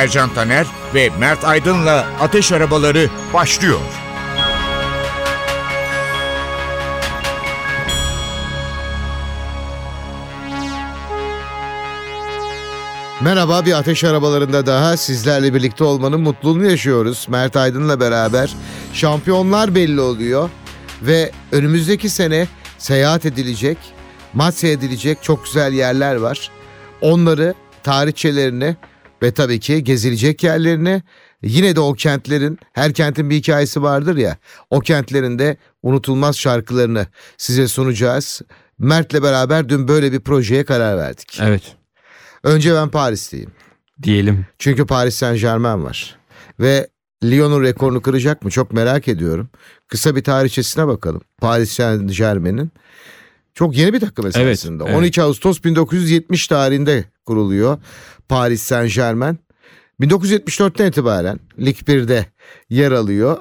Ercan Taner ve Mert Aydın'la Ateş Arabaları başlıyor. Merhaba bir ateş arabalarında daha sizlerle birlikte olmanın mutluluğunu yaşıyoruz. Mert Aydın'la beraber şampiyonlar belli oluyor ve önümüzdeki sene seyahat edilecek, maç seyredilecek çok güzel yerler var. Onları, tarihçelerini ve tabii ki gezilecek yerlerini yine de o kentlerin, her kentin bir hikayesi vardır ya, o kentlerin de unutulmaz şarkılarını size sunacağız. Mert'le beraber dün böyle bir projeye karar verdik. Evet Önce ben Paris'teyim. diyelim. Çünkü Paris Saint Germain var. Ve Lyon'un rekorunu kıracak mı çok merak ediyorum. Kısa bir tarihçesine bakalım. Paris Saint Germain'in. Çok yeni bir takım esasında. evet. 12 Ağustos 1970 tarihinde kuruluyor Paris Saint Germain. 1974'ten itibaren Lig 1'de yer alıyor.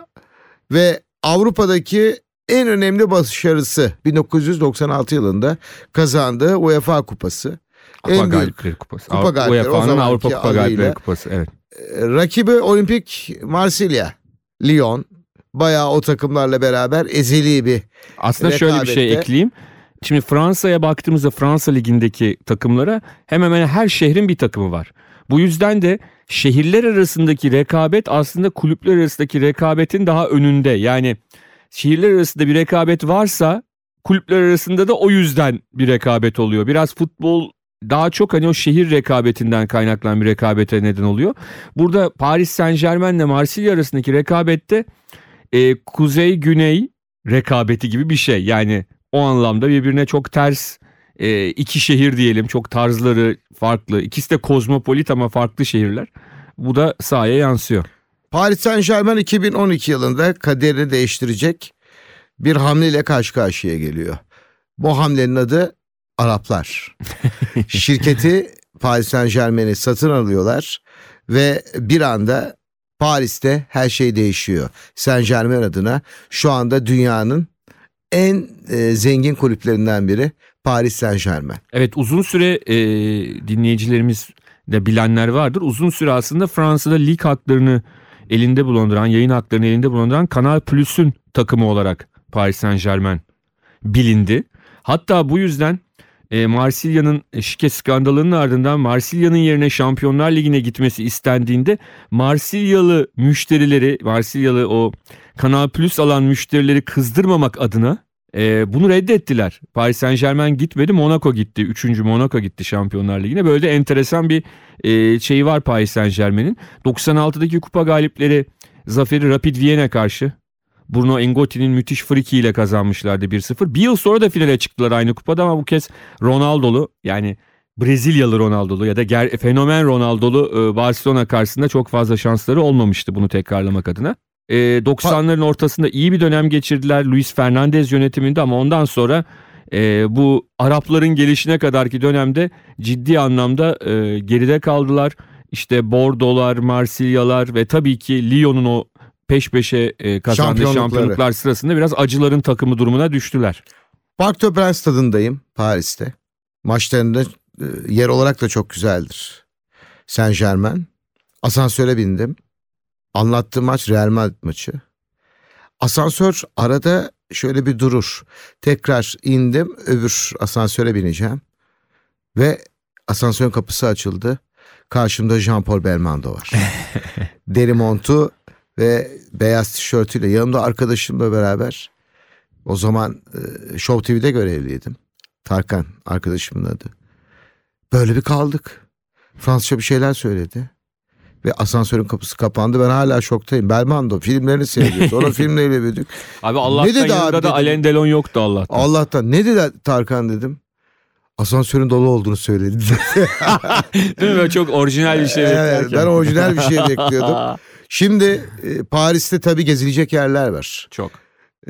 Ve Avrupa'daki en önemli başarısı 1996 yılında kazandığı UEFA Kupası. Kupa En Galipleri Kupası. Kupa Galipleri, UEFA'nın Avrupa Kupa. Galipleri Kupası. Evet. E, rakibi Olimpik Marsilya, Lyon. Bayağı o takımlarla beraber ezeli bir Aslında şöyle bir şey ekleyeyim. Şimdi Fransa'ya baktığımızda Fransa ligindeki takımlara hemen hemen her şehrin bir takımı var. Bu yüzden de şehirler arasındaki rekabet aslında kulüpler arasındaki rekabetin daha önünde. Yani şehirler arasında bir rekabet varsa kulüpler arasında da o yüzden bir rekabet oluyor. Biraz futbol daha çok hani o şehir rekabetinden kaynaklanan bir rekabete neden oluyor. Burada Paris Saint Germain ile Marsilya arasındaki rekabette e, kuzey-güney rekabeti gibi bir şey. Yani o anlamda birbirine çok ters e, iki şehir diyelim çok tarzları farklı. İkisi de kozmopolit ama farklı şehirler. Bu da sahaya yansıyor. Paris Saint Germain 2012 yılında kaderini değiştirecek bir hamleyle karşı karşıya geliyor. Bu hamlenin adı Araplar. Şirketi Paris Saint Germain'i satın alıyorlar ve bir anda Paris'te her şey değişiyor. Saint Germain adına şu anda dünyanın en e, zengin kulüplerinden biri Paris Saint Germain. Evet uzun süre e, dinleyicilerimiz de bilenler vardır. Uzun süre aslında Fransa'da lig haklarını elinde bulunduran, yayın haklarını elinde bulunduran Canal Plus'un takımı olarak Paris Saint Germain bilindi. Hatta bu yüzden e, Marsilya'nın şike skandalının ardından Marsilya'nın yerine Şampiyonlar Ligi'ne gitmesi istendiğinde Marsilyalı müşterileri, Marsilyalı o Kanal Plus alan müşterileri kızdırmamak adına e, bunu reddettiler. Paris Saint Germain gitmedi, Monaco gitti. Üçüncü Monaco gitti Şampiyonlar Ligi'ne. Böyle de enteresan bir e, şeyi var Paris Saint Germain'in. 96'daki kupa galipleri zaferi Rapid Viyen'e karşı Bruno Engotti'nin müthiş friki ile kazanmışlardı 1-0. Bir yıl sonra da finale çıktılar aynı kupada ama bu kez Ronaldo'lu yani Brezilyalı Ronaldo'lu ya da ger- fenomen Ronaldo'lu e, Barcelona karşısında çok fazla şansları olmamıştı bunu tekrarlamak adına. E, 90'ların ortasında iyi bir dönem geçirdiler Luis Fernandez yönetiminde ama ondan sonra e, bu Arapların gelişine kadarki dönemde ciddi anlamda e, geride kaldılar. İşte Bordeaux'lar, Marsilyalar ve tabii ki Lyon'un o peş peşe e, kazandığı şampiyonluklar sırasında biraz acıların takımı durumuna düştüler. Parc de Princes stadındayım Paris'te. Maçlarında e, yer olarak da çok güzeldir. Saint Germain. Asansöre bindim. Anlattığım maç Real Madrid maçı. Asansör arada şöyle bir durur. Tekrar indim öbür asansöre bineceğim. Ve asansörün kapısı açıldı. Karşımda Jean-Paul Belmondo var. Deri montu ve beyaz tişörtüyle yanımda arkadaşımla beraber o zaman e, Show TV'de görevliydim. Tarkan arkadaşımın adı. Böyle bir kaldık. Fransızca bir şeyler söyledi. Ve asansörün kapısı kapandı. Ben hala şoktayım. Belmondo filmlerini seyrediyoruz. Onun filmleriyle büyüdük. Abi Allah'tan dedi yanında abi da dedim. Alain Delon yoktu Allah'tan. Allah'tan ne dedi Tarkan dedim. Asansörün dolu olduğunu söyledi. Değil mi? Böyle çok orijinal bir şey evet, beklerken. ben orijinal bir şey bekliyordum. Şimdi e, Paris'te tabii gezilecek yerler var. Çok.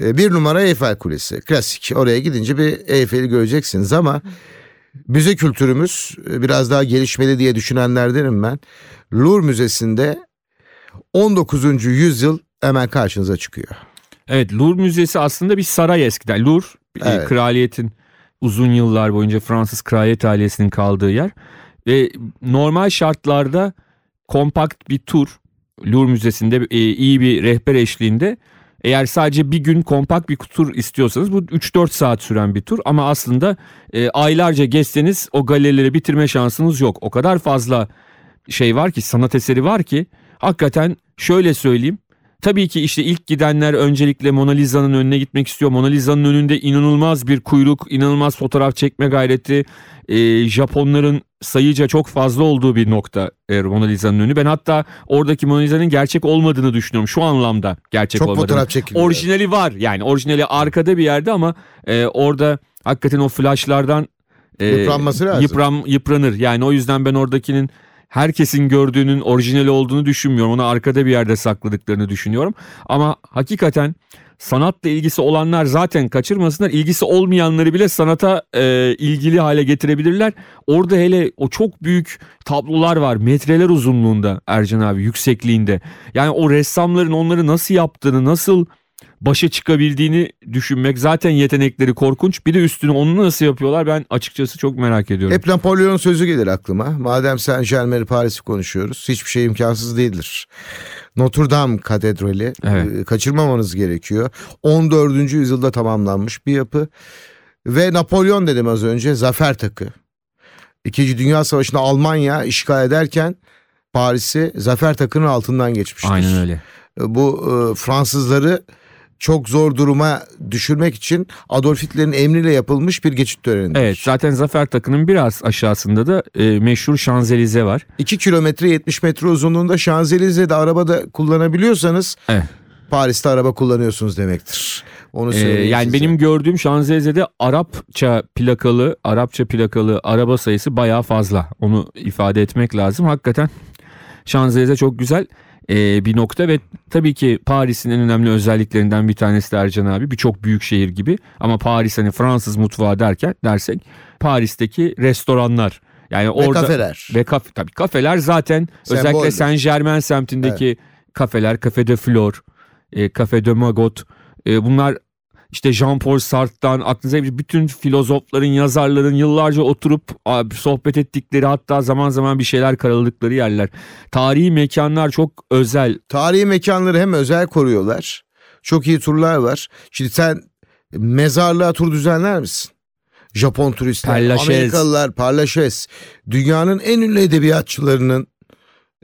E, bir numara Eyfel Kulesi. Klasik. Oraya gidince bir Eyfel'i göreceksiniz ama müze kültürümüz e, biraz daha gelişmeli diye düşünenlerdenim ben. Louvre Müzesi'nde 19. yüzyıl hemen karşınıza çıkıyor. Evet Louvre Müzesi aslında bir saray eskiden. Louvre Evet. kraliyetin uzun yıllar boyunca Fransız kraliyet ailesinin kaldığı yer. Ve normal şartlarda kompakt bir tur Louvre Müzesi'nde e, iyi bir rehber eşliğinde eğer sadece bir gün kompakt bir tur istiyorsanız bu 3-4 saat süren bir tur ama aslında e, aylarca gezseniz o galerileri bitirme şansınız yok. O kadar fazla şey var ki sanat eseri var ki hakikaten şöyle söyleyeyim. Tabii ki işte ilk gidenler öncelikle Mona Lisa'nın önüne gitmek istiyor. Mona Lisa'nın önünde inanılmaz bir kuyruk, inanılmaz fotoğraf çekme gayreti. Ee, Japonların sayıca çok fazla olduğu bir nokta e, Mona Lisa'nın önü. Ben hatta oradaki Mona Lisa'nın gerçek olmadığını düşünüyorum. Şu anlamda gerçek Çok olmadığını. fotoğraf çekiliyor. Orijinali var yani orijinali arkada bir yerde ama e, orada hakikaten o flashlardan e, Yıpranması lazım. Yıpran, yıpranır. Yani o yüzden ben oradakinin herkesin gördüğünün orijinali olduğunu düşünmüyorum. Onu arkada bir yerde sakladıklarını düşünüyorum. Ama hakikaten sanatla ilgisi olanlar zaten kaçırmasınlar. İlgisi olmayanları bile sanata e, ilgili hale getirebilirler. Orada hele o çok büyük tablolar var. Metreler uzunluğunda Ercan abi yüksekliğinde. Yani o ressamların onları nasıl yaptığını, nasıl başa çıkabildiğini düşünmek zaten yetenekleri korkunç. Bir de üstüne onu nasıl yapıyorlar ben açıkçası çok merak ediyorum. Hep Napolyon'un sözü gelir aklıma. Madem Saint Germain Paris'i konuşuyoruz. Hiçbir şey imkansız değildir. Notre Dame Katedrali Evet. e, kaçırmamanız gerekiyor. 14. yüzyılda tamamlanmış bir yapı. Ve Napolyon dedim az önce zafer takı. İkinci Dünya Savaşı'nda Almanya işgal ederken Paris'i zafer takının altından geçmiştir. Aynen öyle. Bu e, Fransızları çok zor duruma düşürmek için Adolf Hitler'in emriyle yapılmış bir geçit törenidir. Evet zaten Zafer Takı'nın biraz aşağısında da e, meşhur Şanzelize var. 2 kilometre 70 metre uzunluğunda Şanzelize'de arabada kullanabiliyorsanız Evet. Paris'te araba kullanıyorsunuz demektir. Onu Ee, yani size. benim gördüğüm Şanzelize'de Arapça plakalı, Arapça plakalı araba sayısı bayağı fazla. Onu ifade etmek lazım. Hakikaten Şanzelize çok güzel ee, bir nokta ve tabii ki Paris'in en önemli özelliklerinden bir tanesi de Ercan abi. Birçok büyük şehir gibi ama Paris hani Fransız mutfağı derken dersek Paris'teki restoranlar. Yani Ve orada kafeler. ve kafe tabii kafeler zaten özellikle Semboldür. Saint Germain semtindeki kafeler, Cafe de Flore, e, Cafe de Magot e, bunlar işte Jean-Paul Sartre'dan aklınıza gelebilecek bütün filozofların, yazarların yıllarca oturup sohbet ettikleri hatta zaman zaman bir şeyler karaladıkları yerler. Tarihi mekanlar çok özel. Tarihi mekanları hem özel koruyorlar. Çok iyi turlar var. Şimdi sen mezarlığa tur düzenler misin? Japon turistler, Lachaise. Amerikalılar, Parlaşes. Dünyanın en ünlü edebiyatçıların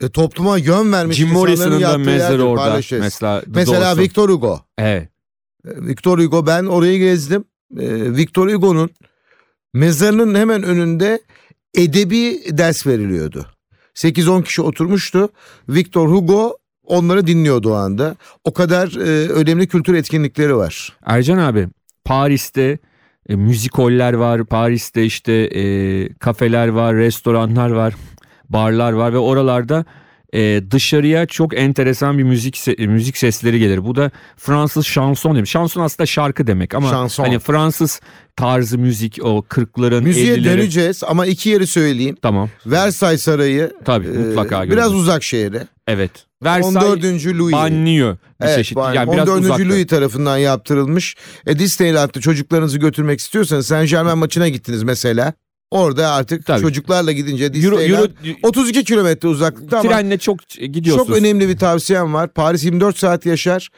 e, topluma yön vermiş Jim insanların yattığı mezarı orada. Lachaise. Mesela, Mesela. Victor Hugo. Evet. Victor Hugo ben orayı gezdim. E, Victor Hugo'nun mezarının hemen önünde edebi ders veriliyordu. 8-10 kişi oturmuştu. Victor Hugo onları dinliyordu o anda. O kadar e, önemli kültür etkinlikleri var. Ercan abi Paris'te e, müzikoller var. Paris'te işte e, kafeler var, restoranlar var, barlar var ve oralarda e, dışarıya çok enteresan bir müzik se- müzik sesleri gelir. Bu da Fransız şanson demek. Şanson aslında şarkı demek ama Şanson. hani Fransız tarzı müzik o 40'ların Müziğe 50'lerin. döneceğiz ama iki yeri söyleyeyim. Tamam. Versailles Sarayı Tabii e, mutlaka biraz görürüz. uzak şehre. Evet. Versailles 14. Louis. banlıyor bir Evet, çeşit. Yani biraz 14. uzakta. Louis tarafından yaptırılmış. E, Disneyland'da çocuklarınızı götürmek istiyorsanız Saint Germain maçına gittiniz mesela. Orada artık Tabii. çocuklarla gidince Euro, Disneyland Euro, 32 kilometre uzaklıkta ama trenle çok gidiyorsunuz. çok önemli bir tavsiyem var. Paris 24 saat yaşar.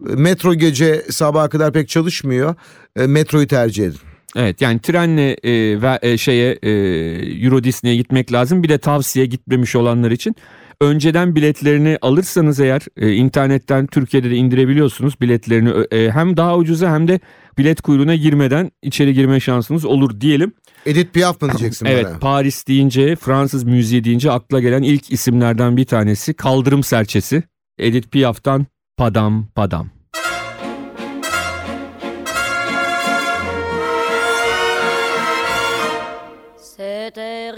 Metro gece sabaha kadar pek çalışmıyor. E, Metroyu tercih edin. Evet yani trenle e, ve e, şeye e, Euro Disney'e gitmek lazım. Bir de tavsiye gitmemiş olanlar için önceden biletlerini alırsanız eğer e, internetten Türkiye'de de indirebiliyorsunuz biletlerini e, hem daha ucuza hem de bilet kuyruğuna girmeden içeri girme şansınız olur diyelim. Edith Piaf mı diyeceksin Evet bana? Paris deyince Fransız müziği deyince akla gelen ilk isimlerden bir tanesi Kaldırım Serçesi. Edith Piaf'tan Padam Padam.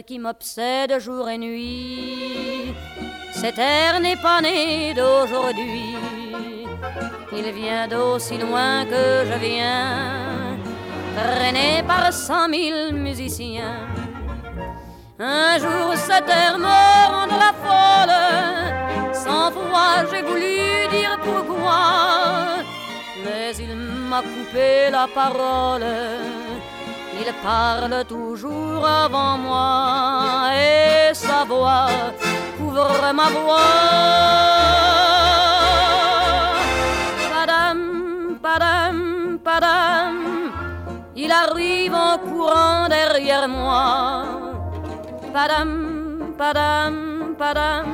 qui m'obsède jour et nuit. Cet air n'est pas né d'aujourd'hui. Il vient d'aussi loin que je viens, traîné par cent mille musiciens. Un jour cet air me rendra folle, sans fois j'ai voulu dire pourquoi, mais il m'a coupé la parole. Il parle toujours avant moi et sa voix couvre ma voix. Padam, padam, il arrive en courant derrière moi. Padam, padam, padam,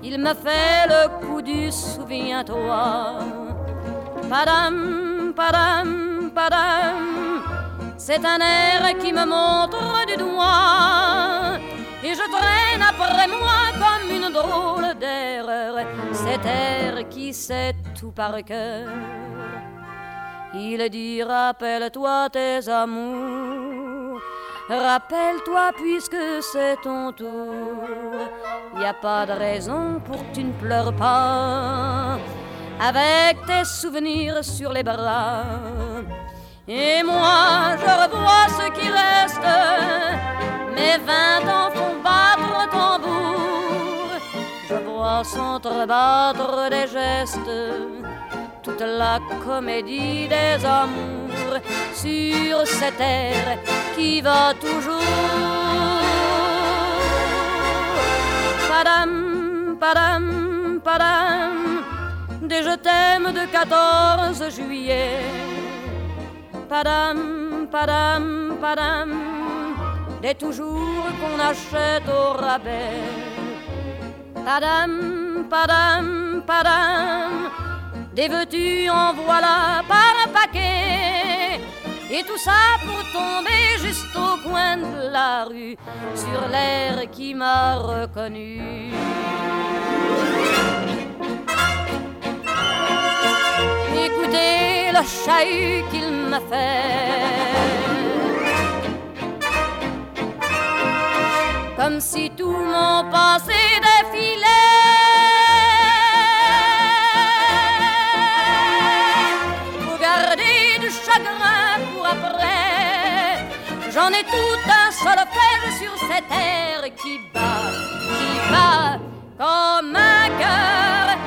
il me fait le coup du souviens-toi. Padam, padam, padam, c'est un air qui me montre du doigt. Et je traîne après moi drôle d'erreur cet air qui sait tout par cœur. Il dit rappelle-toi tes amours, rappelle-toi puisque c'est ton tour. Y a pas de raison pour que tu ne pleures pas avec tes souvenirs sur les bras. Et moi, je revois ce qui reste. Mes vingt ans font Vois s'entrebattre des gestes. Toute la comédie des amours sur cette terre qui va toujours. Padam, padam, padam. Des je t'aime de 14 juillet padam, padam, padam, des toujours qu'on achète au rabais. Padam, padam, padam, des veux-tu en voilà par un paquet. Et tout ça pour tomber juste au coin de la rue, sur l'air qui m'a reconnu. Écoutez le chahut qu'il m'a fait. Comme si tout mon passé défilait. Pour garder du chagrin pour après. J'en ai tout un solfège sur cette terre qui bat, qui bat comme un cœur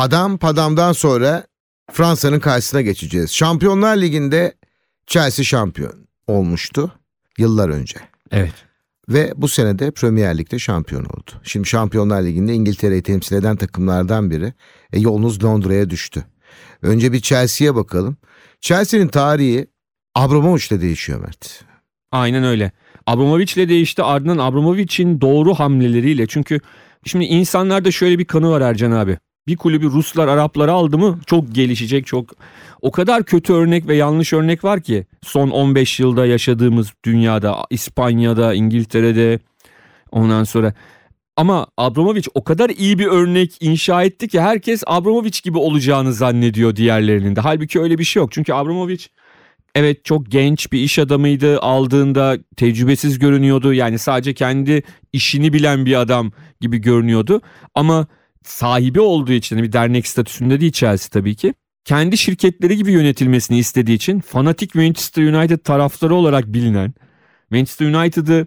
Padam Padam'dan sonra Fransa'nın karşısına geçeceğiz. Şampiyonlar Ligi'nde Chelsea şampiyon olmuştu yıllar önce. Evet. Ve bu sene de Premier Lig'de şampiyon oldu. Şimdi Şampiyonlar Ligi'nde İngiltere'yi temsil eden takımlardan biri. E, yolunuz Londra'ya düştü. Önce bir Chelsea'ye bakalım. Chelsea'nin tarihi Abramovich'le değişiyor Mert. Aynen öyle. Abramovich'le değişti ardından Abramovich'in doğru hamleleriyle. Çünkü şimdi insanlarda şöyle bir kanı var Ercan abi. Bir kulübü Ruslar, Araplar aldı mı çok gelişecek, çok o kadar kötü örnek ve yanlış örnek var ki son 15 yılda yaşadığımız dünyada, İspanya'da, İngiltere'de ondan sonra ama Abramovich o kadar iyi bir örnek inşa etti ki herkes Abramovich gibi olacağını zannediyor diğerlerinin de. Halbuki öyle bir şey yok. Çünkü Abramovich evet çok genç bir iş adamıydı. Aldığında tecrübesiz görünüyordu. Yani sadece kendi işini bilen bir adam gibi görünüyordu. Ama sahibi olduğu için bir dernek statüsünde değil Chelsea tabii ki. Kendi şirketleri gibi yönetilmesini istediği için fanatik Manchester United taraftarı olarak bilinen Manchester United'ı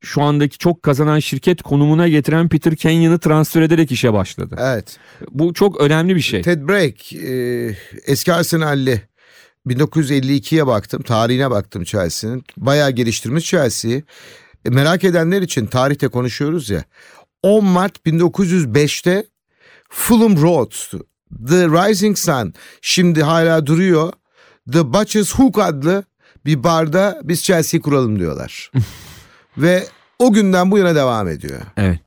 şu andaki çok kazanan şirket konumuna getiren Peter Kenyon'ı transfer ederek işe başladı. Evet. Bu çok önemli bir şey. Ted Break e, eski Arsenal'li 1952'ye baktım tarihine baktım Chelsea'nin bayağı geliştirmiş Chelsea'yi e, merak edenler için tarihte konuşuyoruz ya 10 Mart 1905'te Fulham Road The Rising Sun şimdi hala duruyor The Butcher's Hook adlı bir barda biz Chelsea'yi kuralım diyorlar ve o günden bu yana devam ediyor. Evet.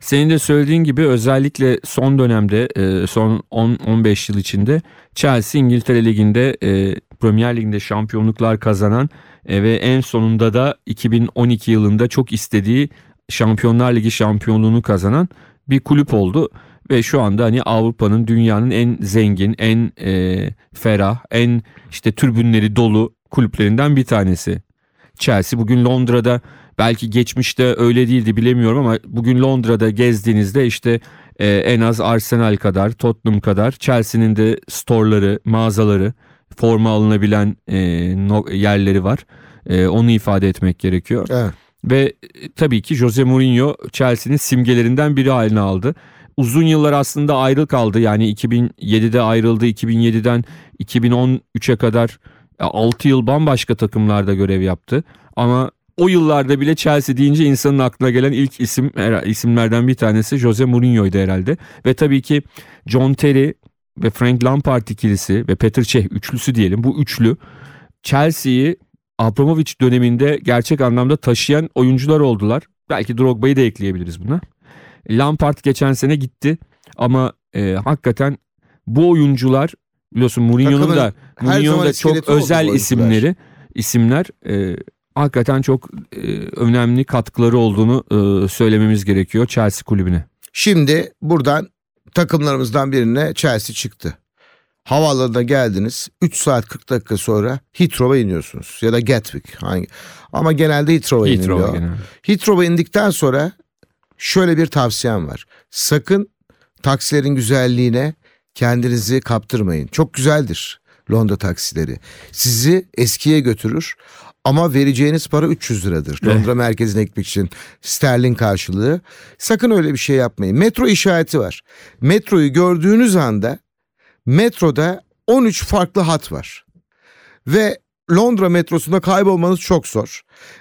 Senin de söylediğin gibi özellikle son dönemde e, son 10-15 yıl içinde Chelsea İngiltere Ligi'nde e, Premier Lig'de şampiyonluklar kazanan E, ve en sonunda da 2012 yılında çok istediği Şampiyonlar Ligi şampiyonluğunu kazanan bir kulüp oldu ve şu anda hani Avrupa'nın dünyanın en zengin, en e, ferah, en işte türbünleri dolu kulüplerinden bir tanesi. Chelsea bugün Londra'da belki geçmişte öyle değildi bilemiyorum ama bugün Londra'da gezdiğinizde işte e, en az Arsenal kadar, Tottenham kadar Chelsea'nin de storeları, mağazaları, forma alınabilen e, no, yerleri var. E, onu ifade etmek gerekiyor. Evet. Ve e, tabii ki Jose Mourinho Chelsea'nin simgelerinden biri haline aldı. Uzun yıllar aslında ayrı kaldı. Yani 2007'de ayrıldı. 2007'den 2013'e kadar 6 yıl bambaşka takımlarda görev yaptı. Ama o yıllarda bile Chelsea deyince insanın aklına gelen ilk isim isimlerden bir tanesi Jose Mourinho'ydu herhalde. Ve tabii ki John Terry ve Frank Lampard ikilisi ve Peter Cech üçlüsü diyelim. Bu üçlü Chelsea'yi Abramovich döneminde gerçek anlamda taşıyan oyuncular oldular. Belki Drogba'yı da ekleyebiliriz buna. Lampard geçen sene gitti. Ama e, hakikaten bu oyuncular biliyorsun Mourinho'nun da Mourinho'nun da çok özel isimleri isimler e, hakikaten çok e, önemli katkıları olduğunu e, söylememiz gerekiyor Chelsea kulübüne. Şimdi buradan takımlarımızdan birine Chelsea çıktı. Havaalanına geldiniz. 3 saat 40 dakika sonra Heathrow'a iniyorsunuz. Ya da Gatwick. Hangi? Ama genelde Heathrow'a Heathrow iniliyor. Heathrow'a indikten sonra şöyle bir tavsiyem var. Sakın taksilerin güzelliğine kendinizi kaptırmayın. Çok güzeldir Londra taksileri. Sizi eskiye götürür ama vereceğiniz para 300 liradır. Londra merkezine gitmek için sterlin karşılığı. Sakın öyle bir şey yapmayın. Metro işareti var. Metroyu gördüğünüz anda metroda 13 farklı hat var. Ve Londra metrosunda kaybolmanız çok zor.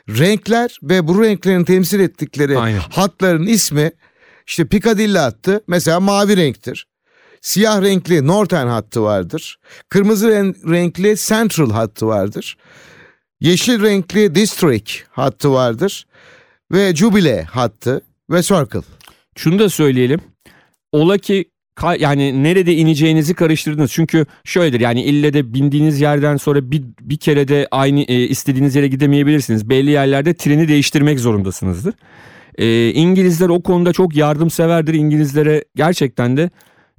Renkler ve bu renklerin temsil ettikleri Aynen. hatların ismi işte Piccadilly hattı mesela mavi renktir. Siyah renkli Northern hattı vardır. Kırmızı ren- renkli Central hattı vardır. Yeşil renkli District hattı vardır. Ve Jubilee hattı ve Circle. Şunu da söyleyelim. Ola ki yani nerede ineceğinizi karıştırdınız. Çünkü şöyledir yani ille de bindiğiniz yerden sonra bir, bir kere de aynı e, istediğiniz yere gidemeyebilirsiniz. Belli yerlerde treni değiştirmek zorundasınızdır. E, İngilizler o konuda çok yardımseverdir. İngilizlere gerçekten de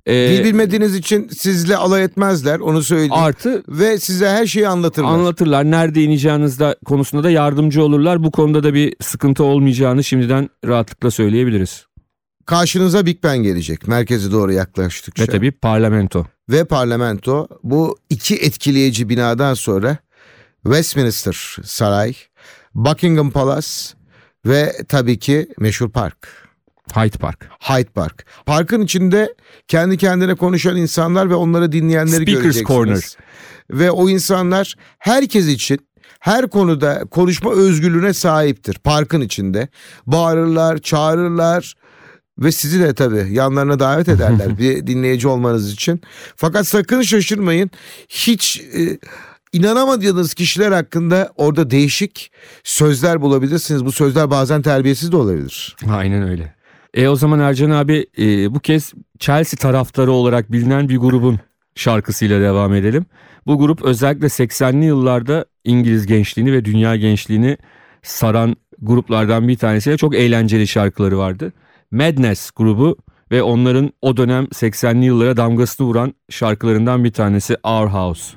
e, Dil bilmediğiniz için sizle alay etmezler onu söyleyeyim. artı ve size her şeyi anlatırlar. anlatırlar. Nerede ineceğiniz de konusunda da yardımcı olurlar. Bu konuda da bir sıkıntı olmayacağını şimdiden rahatlıkla söyleyebiliriz. Karşınıza Big Ben gelecek merkeze doğru yaklaştıkça. Ve tabii parlamento. Ve parlamento bu iki etkileyici binadan sonra Westminster Saray, Buckingham Palace ve tabii ki meşhur park. Hyde Park. Hyde Park. Parkın içinde kendi kendine konuşan insanlar ve onları dinleyenleri Speakers göreceksiniz. Corner. Ve o insanlar herkes için her konuda konuşma özgürlüğüne sahiptir. Parkın içinde bağırırlar, çağırırlar ve sizi de tabii yanlarına davet ederler bir dinleyici olmanız için. Fakat sakın şaşırmayın. Hiç e, inanamadığınız kişiler hakkında orada değişik sözler bulabilirsiniz. Bu sözler bazen terbiyesiz de olabilir. Aynen öyle. E o zaman Ercan abi e, bu kez Chelsea taraftarı olarak bilinen bir grubun şarkısıyla devam edelim. Bu grup özellikle 80'li yıllarda İngiliz gençliğini ve dünya gençliğini saran gruplardan bir tanesi. Çok eğlenceli şarkıları vardı. Madness grubu ve onların o dönem 80'li yıllara damgasını vuran şarkılarından bir tanesi Our House.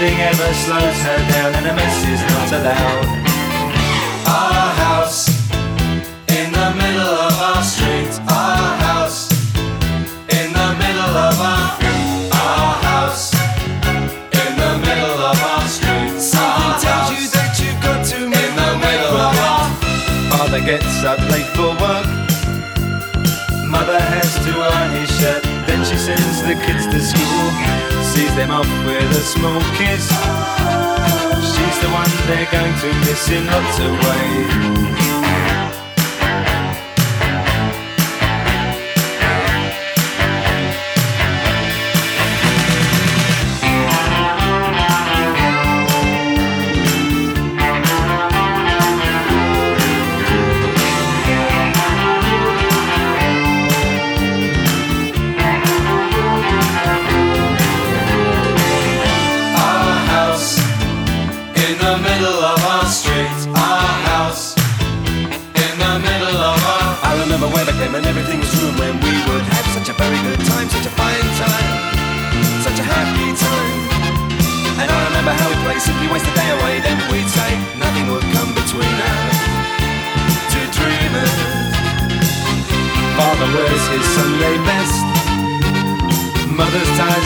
Nothing ever slows her down, and a mess is not allowed. Our house in the middle of our street. Our house in the middle of our our house in the middle of our street. Something tells you that you've got to in the middle of our. Father gets up late for work. Mother has to iron his shirt. Then she sends the kids to school. Sees them off with a small kiss. She's the one they're going to miss in lots of ways.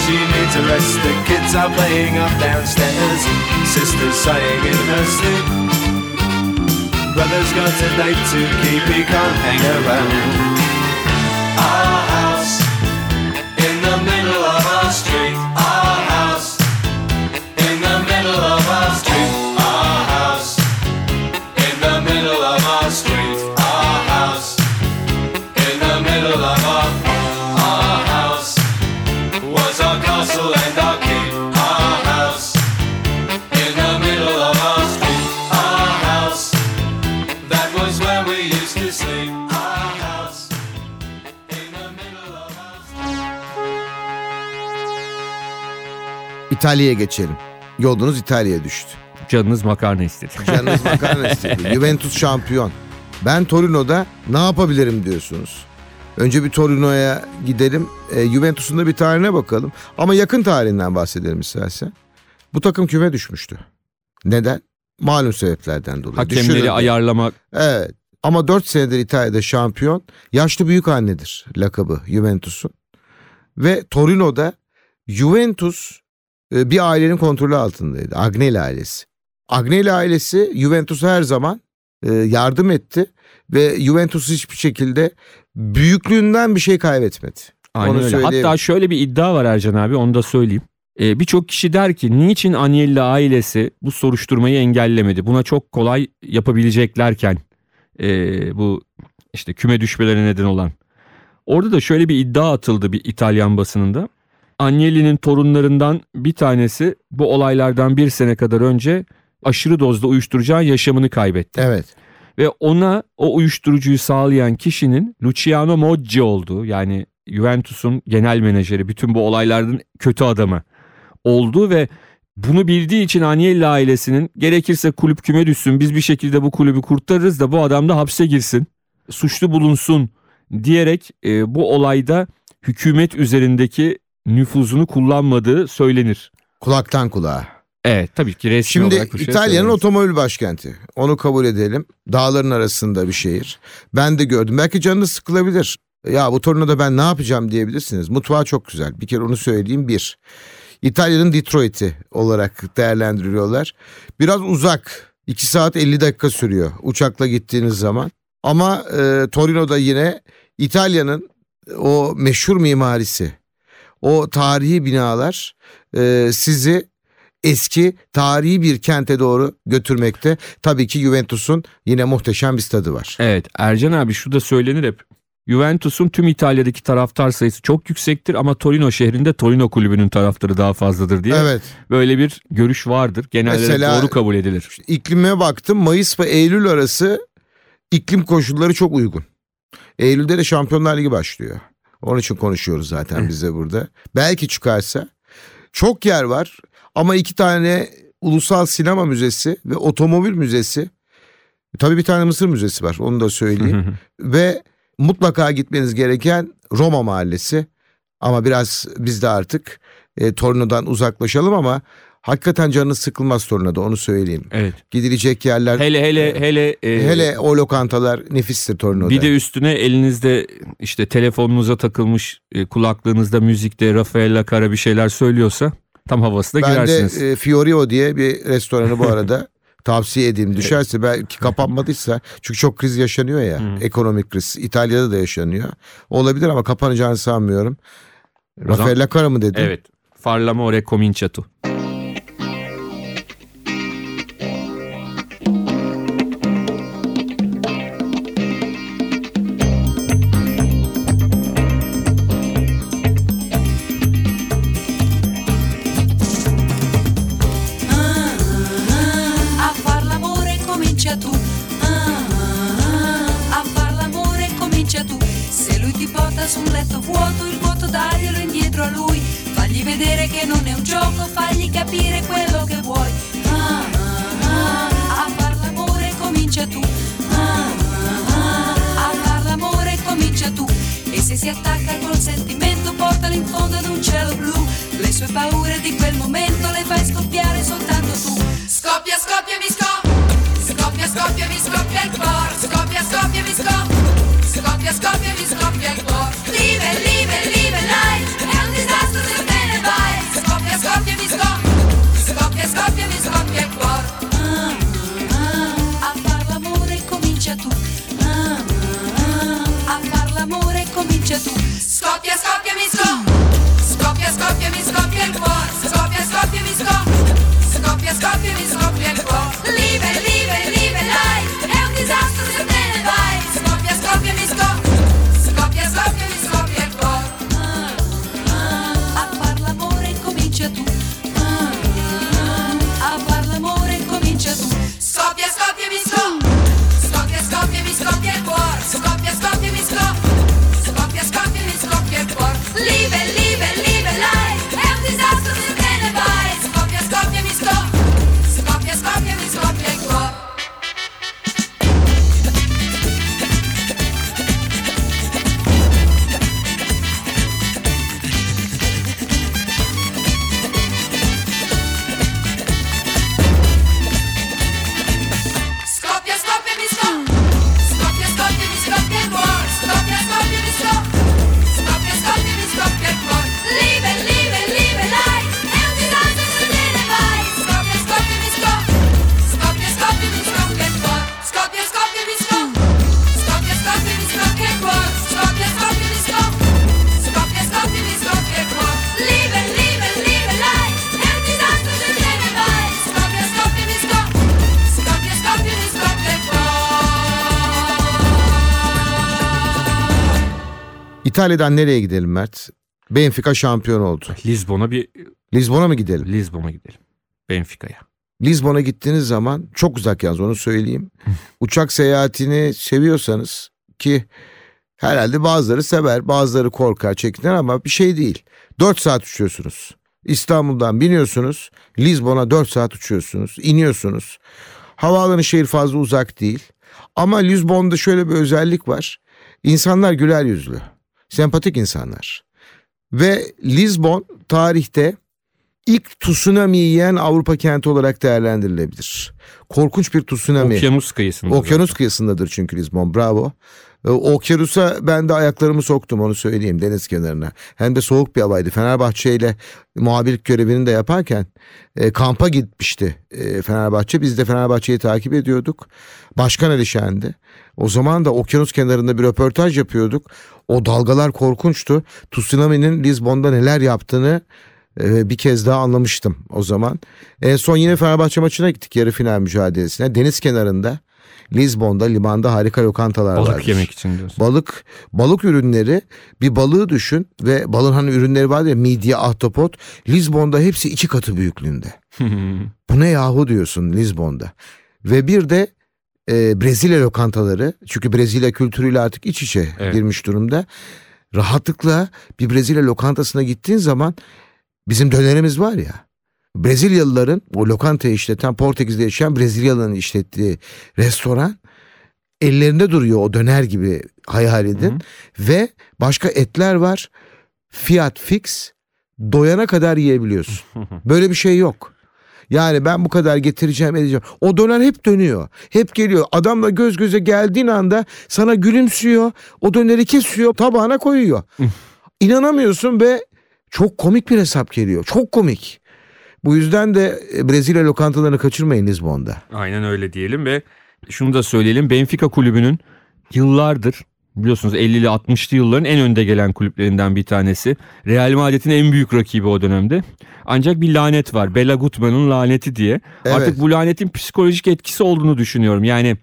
She needs a rest. The kids are playing up downstairs. Sister's sighing in her sleep. Brother's got a date to keep, he can't hang around. Our house in the middle of our street. İtalya'ya geçelim. Yolunuz İtalya'ya düştü. Canınız makarna istedi. Canınız makarna istedi. Juventus şampiyon. Ben Torino'da ne yapabilirim diyorsunuz. Önce bir Torino'ya gidelim. E, Juventus'un da bir tarihine bakalım. Ama yakın tarihinden bahsedelim istersen. Bu takım küme düşmüştü. Neden? Malum sebeplerden dolayı. Hakemleri Düşürüldü. ayarlamak Evet. Ama 4 senedir İtalya'da şampiyon. Yaşlı büyük annedir lakabı Juventus'un. Ve Torino'da Juventus bir ailenin kontrolü altındaydı. Agnelli ailesi. Agnelli ailesi Juventus'a her zaman e, yardım etti ve Juventus hiçbir şekilde büyüklüğünden bir şey kaybetmedi. Aynen Onu öyle. Hatta şöyle bir iddia var Ercan abi onu da söyleyeyim. Ee, Birçok kişi der ki niçin Agnelli ailesi bu soruşturmayı engellemedi? Buna çok kolay yapabileceklerken ee, bu işte küme düşmelerine neden olan. Orada da şöyle bir iddia atıldı bir İtalyan basınında. Agnelli'nin torunlarından bir tanesi bu olaylardan bir sene kadar önce aşırı dozda uyuşturucu yaşamını kaybetti. Evet. Ve ona o uyuşturucuyu sağlayan kişinin Luciano Moggi olduğu yani Juventus'un genel menajeri bütün bu olayların kötü adamı olduğu ve bunu bildiği için Agnelli ailesinin gerekirse kulüp küme düşsün biz bir şekilde bu kulübü kurtarırız da bu adam da hapse girsin suçlu bulunsun diyerek e, bu olayda hükümet üzerindeki nüfuzunu kullanmadığı söylenir. Kulaktan kulağa. Evet tabii ki resmi Şimdi olarak bu şey İtalya'nın otomobil başkenti. Onu kabul edelim. Dağların arasında bir şehir. Ben de gördüm. Belki canınız sıkılabilir. Ya bu Torino'da ben ne yapacağım diyebilirsiniz. Mutfağı çok güzel. Bir kere onu söyleyeyim. Bir. İtalya'nın Detroit'i olarak değerlendiriyorlar. Biraz uzak. 2 saat 50 dakika sürüyor uçakla gittiğiniz zaman. Ama e, Torino'da yine İtalya'nın o meşhur mimarisi, o tarihi binalar e, sizi eski tarihi bir kente doğru götürmekte. Tabii ki Juventus'un yine muhteşem bir stadı var. Evet Ercan abi şu da söylenir hep. Juventus'un tüm İtalya'daki taraftar sayısı çok yüksektir ama Torino şehrinde Torino kulübünün taraftarı daha fazladır diye Evet. böyle bir görüş vardır. Genelde de Mesela- doğru kabul edilir. İklime baktım. Mayıs ve Eylül arası iklim koşulları çok uygun. Eylül'de de Şampiyonlar Ligi başlıyor. Onun için konuşuyoruz zaten biz de burada. Belki çıkarsa. Çok yer var ama iki tane ulusal sinema müzesi ve otomobil müzesi. Tabii bir tane Mısır müzesi var onu da söyleyeyim. ve mutlaka gitmeniz gereken Roma Mahallesi. Ama biraz biz de artık e, Torino'dan uzaklaşalım ama Hakikaten canınız sıkılmaz Torino'da onu söyleyeyim. Evet. Gidilecek yerler Hele hele hele e, hele o lokantalar nefistir Torino'da. bir de üstüne elinizde işte telefonunuza takılmış e, kulaklığınızda müzikte Rafael Cara bir şeyler söylüyorsa tam havasına ben girersiniz. de e, Fiorio diye bir restoranı bu arada tavsiye edeyim. Düşerse belki kapanmadıysa çünkü çok kriz yaşanıyor ya. Hı. Ekonomik kriz. İtalya'da da yaşanıyor. Olabilir ama kapanacağını sanmıyorum. O zaman- Rafael Cara mı dedin? Evet. Farlamore Cominciato. L'amore comincia tu. Scoppia, scoppia, mi scoppia. Scoppia, scoppia, mi scoppia il cuore. İtalya'dan nereye gidelim Mert? Benfica şampiyon oldu. Lizbon'a bir Lizbon'a mı gidelim? Lizbon'a gidelim. Benfica'ya. Lizbon'a gittiğiniz zaman çok uzak yalnız onu söyleyeyim. Uçak seyahatini seviyorsanız ki herhalde bazıları sever bazıları korkar çekinir ama bir şey değil. 4 saat uçuyorsunuz. İstanbul'dan biniyorsunuz. Lizbon'a 4 saat uçuyorsunuz. iniyorsunuz. Havaalanı şehir fazla uzak değil. Ama Lizbon'da şöyle bir özellik var. İnsanlar güler yüzlü. Sempatik insanlar. Ve Lizbon tarihte ilk tsunami yiyen Avrupa kenti olarak değerlendirilebilir. Korkunç bir tsunami. Okyanus kıyısında. Okyanus zaten. kıyısındadır çünkü Lizbon. Bravo. Ee, Okyanusa ben de ayaklarımı soktum onu söyleyeyim deniz kenarına. Hem de soğuk bir havaydı. Fenerbahçe ile muhabirlik görevini de yaparken e, kampa gitmişti e, Fenerbahçe. Biz de Fenerbahçe'yi takip ediyorduk. Başkan Ali Şen'di. O zaman da okyanus kenarında bir röportaj yapıyorduk. O dalgalar korkunçtu. Tsunami'nin Lizbon'da neler yaptığını e, bir kez daha anlamıştım o zaman. En son yine Fenerbahçe maçına gittik yarı final mücadelesine. Deniz kenarında Lizbon'da limanda harika lokantalar Balık vardır. yemek için diyorsun. Balık balık ürünleri bir balığı düşün ve balığın hani ürünleri var ya midye ahtapot Lizbon'da hepsi iki katı büyüklüğünde. Bu ne yahu diyorsun Lizbon'da. Ve bir de e, Brezilya lokantaları çünkü Brezilya kültürüyle artık iç içe Evet. girmiş durumda. Rahatlıkla bir Brezilya lokantasına gittiğin zaman bizim dönerimiz var ya. Brezilyalıların o lokantayı işleten Portekiz'de yaşayan Brezilyalıların işlettiği restoran ellerinde duruyor o döner gibi hayal edin. Ve başka etler var. Fiyat fix doyana kadar yiyebiliyorsun. Böyle bir şey yok. Yani ben bu kadar getireceğim edeceğim. O döner hep dönüyor. Hep geliyor. Adamla göz göze geldiğin anda sana gülümsüyor. O döneri kesiyor tabağına koyuyor. İnanamıyorsun ve çok komik bir hesap geliyor. Çok komik. Bu yüzden de e, Brezilya lokantalarını kaçırmayın Lisbon'da. Aynen öyle diyelim ve şunu da söyleyelim. Benfica kulübünün yıllardır biliyorsunuz 50'li 60'lı yılların en önde gelen kulüplerinden bir tanesi. Real Madrid'in en büyük rakibi o dönemde. Ancak bir lanet var. Bela Gutman'ın laneti diye. Evet. Artık bu lanetin psikolojik etkisi olduğunu düşünüyorum. Yani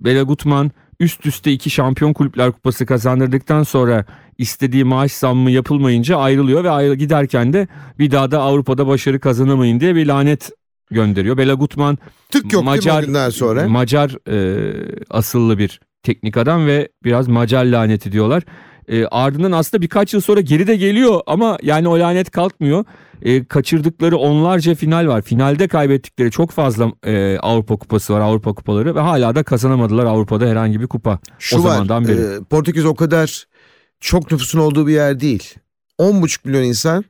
Bela Gutman üst üste iki şampiyon kulüpler kupası kazandırdıktan sonra istediği maaş zammı yapılmayınca ayrılıyor ve ayrı giderken de bir daha da Avrupa'da başarı kazanamayın diye bir lanet gönderiyor. Bela Gutman Tık yok Macar, sonra? Macar e, asıllı bir teknik adam ve biraz Macar laneti diyorlar. E, ardından aslında birkaç yıl sonra geri de geliyor ama yani o lanet kalkmıyor. E, kaçırdıkları onlarca final var. Finalde kaybettikleri çok fazla e, Avrupa kupası var, Avrupa kupaları ve hala da kazanamadılar Avrupa'da herhangi bir kupa. Şu o var, zamandan beri. e, Portekiz o kadar çok nüfusun olduğu bir yer değil. 10,5 milyon insan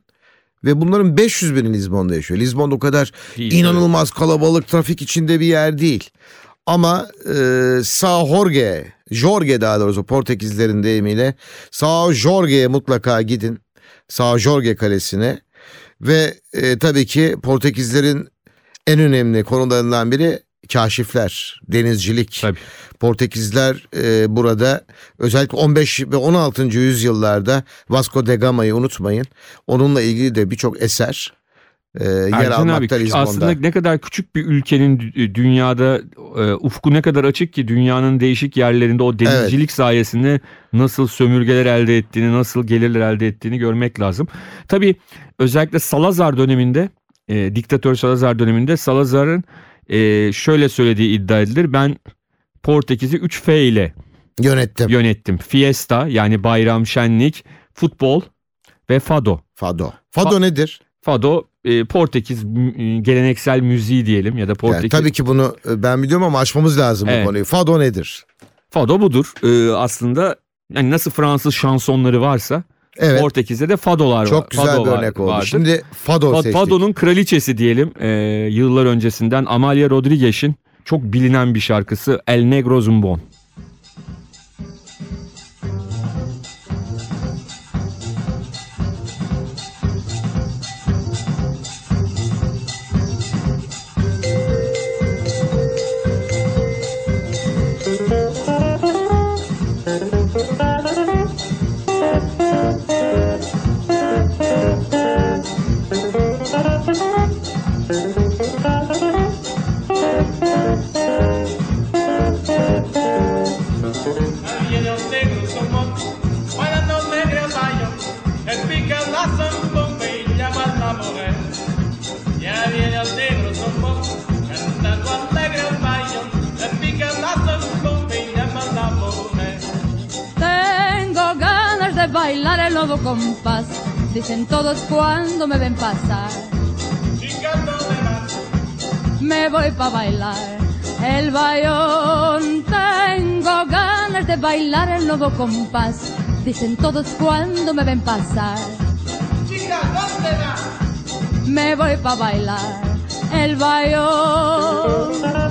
ve bunların 500 bini Lizbon'da yaşıyor. Lizbon o kadar Değil, inanılmaz kalabalık trafik içinde bir yer değil. Ama e, São Jorge, Jorge daha doğrusu Portekizlerin deyimiyle São Jorge'ye mutlaka gidin. São Jorge Kalesi'ne. Ve e, tabii ki Portekizlerin en önemli konularından biri kaşifler, denizcilik. Tabii. Portekizler e, burada özellikle 15 ve 16. yüzyıllarda Vasco da Gama'yı unutmayın. Onunla ilgili de birçok eser e, yer Ercan abi almakta Lizbon'da. aslında ne kadar küçük bir ülkenin dü- dünyada e, ufku ne kadar açık ki dünyanın değişik yerlerinde o denizcilik sayesinde nasıl sömürgeler elde ettiğini, nasıl gelirler elde ettiğini görmek lazım. Tabii özellikle Salazar döneminde, e, diktatör Salazar döneminde Salazar'ın e, şöyle söylediği iddia edilir. Ben Portekiz'i 3 F ile Yönettim. yönettim. Fiesta yani bayram, şenlik, futbol ve fado. Fado. Fado Fa- nedir? Fado e, Portekiz mü- geleneksel müziği diyelim ya da Yani Portekiz. tabii ki bunu e, ben biliyorum ama açmamız lazım Evet. bu konuyu. Fado nedir? Fado budur. E, aslında yani nasıl Fransız şansonları varsa Evet. Portekiz'de de fadolar var. çok güzel fado bir var- örnek oldu. vardır. Şimdi Fado Fa- seçtik. Fado'nun kraliçesi diyelim e, yıllar öncesinden Amalia Rodriguez'in çok bilinen bir şarkısı El Negro Zumbon. Me voy pa' bailar el bayón. Tengo ganas de bailar el nuevo compás. Dicen todos cuando me ven pasar. Chica, ¿dónde vas? Me voy pa' bailar el bayón.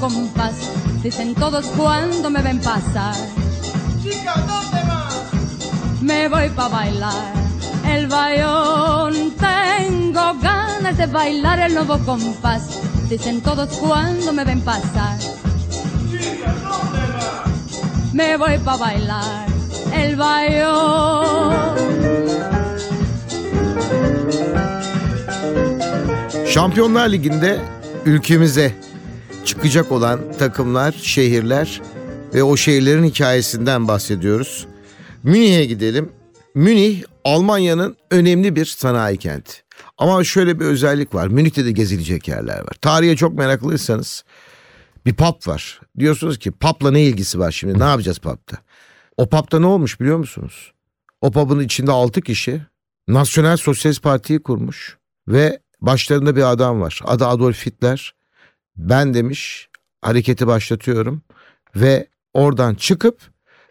Compás. Dicen todos cuando me ven pasar. Chica, ¿dónde vas? Me voy pa' bailar el bayón. Tengo ganas de bailar el nuevo compás. Dicen todos cuando me ven pasar. Chica, ¿dónde vas? Me voy pa' bailar el bayón. Şampiyonlar Ligi'nde ülkemize çıkacak olan takımlar, şehirler ve o şehirlerin hikayesinden bahsediyoruz. Münih'e gidelim. Münih Almanya'nın önemli bir sanayi kenti. Ama şöyle bir özellik var. Münih'te de gezilecek yerler var. Tarihe çok meraklıysanız bir pub var. Diyorsunuz ki pub'la ne ilgisi var şimdi? Ne yapacağız pub'ta? O pub'ta ne olmuş biliyor musunuz? O pub'ın içinde 6 kişi Nasyonel Sosyalist Parti'yi kurmuş ve başlarında bir adam var. Adı Adolf Hitler. Ben demiş hareketi başlatıyorum ve oradan çıkıp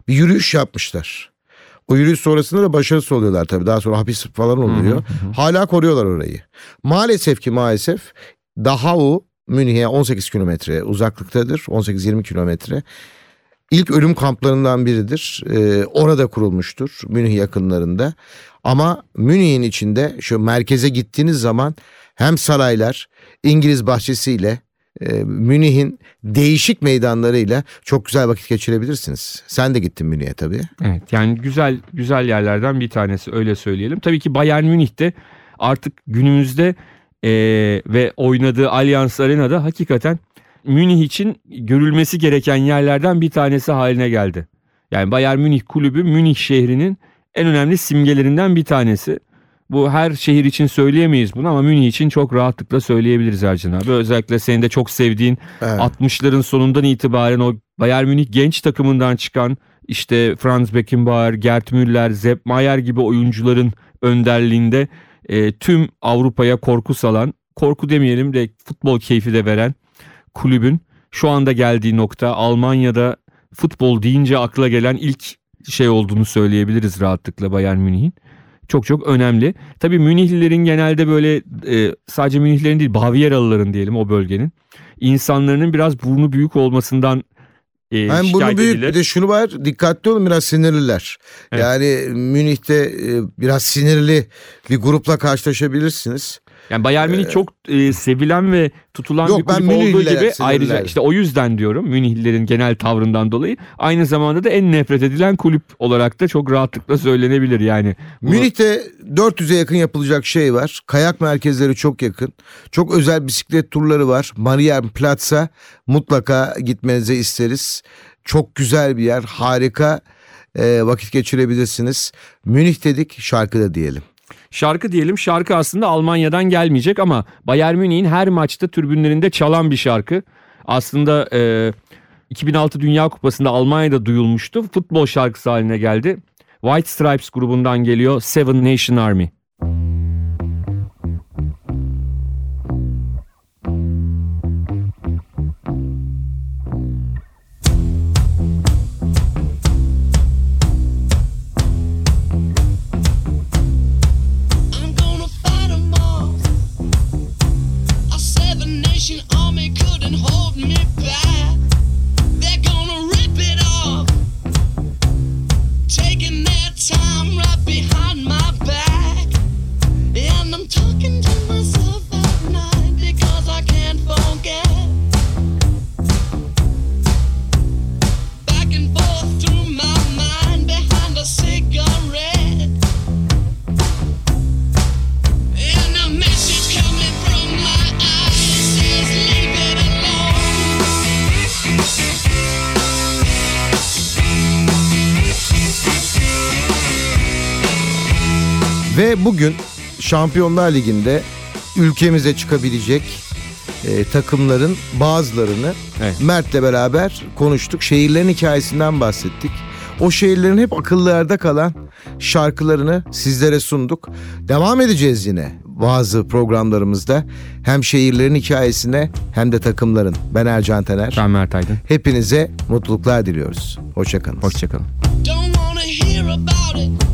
bir yürüyüş yapmışlar. O yürüyüş sonrasında da başarısız oluyorlar tabii. Daha sonra hapis falan oluyor. Hala koruyorlar orayı. Maalesef ki maalesef Dachau Münih'e 18 kilometre uzaklıktadır. 18-20 kilometre. İlk ölüm kamplarından biridir. Ee, orada kurulmuştur Münih yakınlarında. Ama Münih'in içinde şu merkeze gittiğiniz zaman hem saraylar İngiliz bahçesiyle e, Münih'in değişik meydanlarıyla çok güzel vakit geçirebilirsiniz. Sen de gittin Münih'e tabii. Evet yani güzel güzel yerlerden bir tanesi öyle söyleyelim. Tabii ki Bayern Münih'te artık günümüzde e, ve oynadığı Allianz Arena'da hakikaten Münih için görülmesi gereken yerlerden bir tanesi haline geldi. Yani Bayern Münih kulübü Münih şehrinin en önemli simgelerinden bir tanesi. Bu her şehir için söyleyemeyiz bunu ama Münih için çok rahatlıkla söyleyebiliriz Ercan abi. Özellikle senin de çok sevdiğin Evet. 60'ların sonundan itibaren o Bayern Münih genç takımından çıkan işte Franz Beckenbauer, Gerd Müller, Sepp Maier gibi oyuncuların önderliğinde e, tüm Avrupa'ya korku salan, korku demeyelim de futbol keyfi de veren kulübün şu anda geldiği nokta Almanya'da futbol deyince akla gelen ilk şey olduğunu söyleyebiliriz rahatlıkla Bayern Münih'in. Çok çok önemli. Tabii Münihlilerin genelde böyle e, sadece Münihlilerin değil Bavyeralıların diyelim o bölgenin insanların biraz burnu büyük olmasından e, Hem şikayet büyük edilir. bir de şunu var dikkatli olun biraz sinirliler. Evet. Yani Münih'te e, biraz sinirli bir grupla karşılaşabilirsiniz. Yani Bayern Münih çok e, sevilen ve tutulan Yok, bir kulüp olduğu gibi ayrıca işte o yüzden diyorum Münihlilerin genel tavrından dolayı aynı zamanda da en nefret edilen kulüp olarak da çok rahatlıkla söylenebilir yani. Münih'te 400'e yakın yapılacak şey var. Kayak merkezleri çok yakın. Çok özel bisiklet turları var. Marienplatz'a mutlaka gitmenizi isteriz. Çok güzel bir yer. Harika e, vakit geçirebilirsiniz. Münih dedik şarkı da diyelim. Şarkı diyelim şarkı aslında Almanya'dan gelmeyecek ama Bayern Münih'in her maçta tribünlerinde çalan bir şarkı. Aslında e, 2006 Dünya Kupası'nda Almanya'da duyulmuştu. Futbol şarkısı haline geldi. White Stripes grubundan geliyor Seven Nation Army. Bugün Şampiyonlar Ligi'nde ülkemize çıkabilecek e, takımların bazılarını Evet. Mert'le beraber konuştuk. Şehirlerin hikayesinden bahsettik. O şehirlerin hep akıllarda kalan şarkılarını sizlere sunduk. Devam edeceğiz yine bazı programlarımızda. Hem şehirlerin hikayesine hem de takımların. Ben Ercan Taner. Ben Mert Aydın. Hepinize mutluluklar diliyoruz. Hoşçakalın. Hoşçakalın. Don't wanna hear about it.